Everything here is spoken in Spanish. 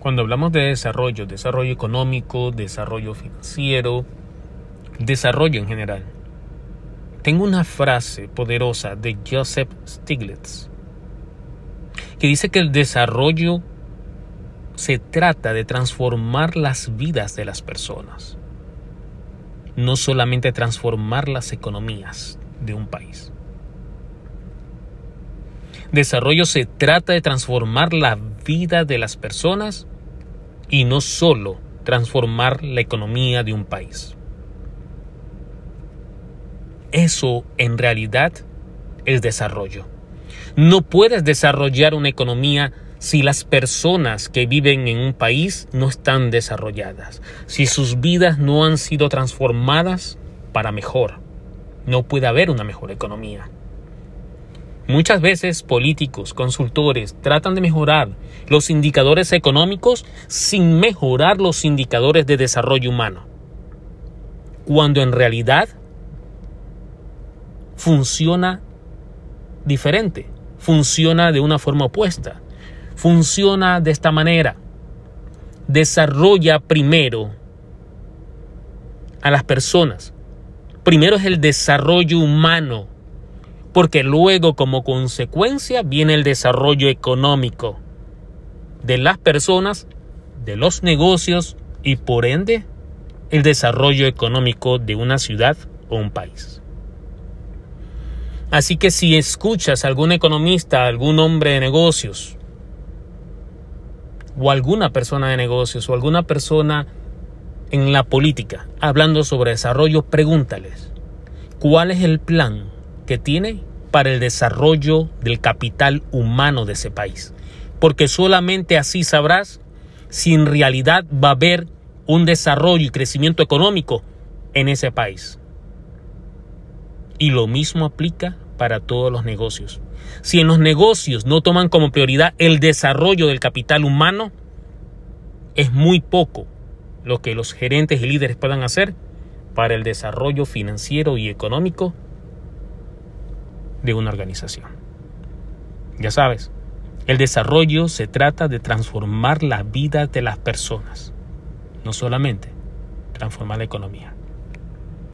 Cuando hablamos de desarrollo, desarrollo económico, desarrollo financiero, desarrollo en general, tengo una frase poderosa de Joseph Stiglitz que dice que el desarrollo se trata de transformar las vidas de las personas, no solamente transformar las economías de un país. Desarrollo se trata de transformar la vida de las personas y no solo transformar la economía de un país. Eso en realidad es desarrollo. No puedes desarrollar una economía si las personas que viven en un país no están desarrolladas, si sus vidas no han sido transformadas para mejor. No puede haber una mejor economía. Muchas veces políticos, consultores tratan de mejorar los indicadores económicos sin mejorar los indicadores de desarrollo humano, cuando en realidad funciona diferente, funciona de una forma opuesta funciona de esta manera. Desarrolla primero a las personas. Primero es el desarrollo humano, porque luego como consecuencia viene el desarrollo económico de las personas, de los negocios y por ende el desarrollo económico de una ciudad o un país. Así que si escuchas a algún economista, algún hombre de negocios, o alguna persona de negocios o alguna persona en la política hablando sobre desarrollo, pregúntales, ¿cuál es el plan que tiene para el desarrollo del capital humano de ese país? Porque solamente así sabrás si en realidad va a haber un desarrollo y crecimiento económico en ese país. Y lo mismo aplica para todos los negocios. Si en los negocios no toman como prioridad el desarrollo del capital humano, es muy poco lo que los gerentes y líderes puedan hacer para el desarrollo financiero y económico de una organización. Ya sabes, el desarrollo se trata de transformar la vida de las personas, no solamente transformar la economía.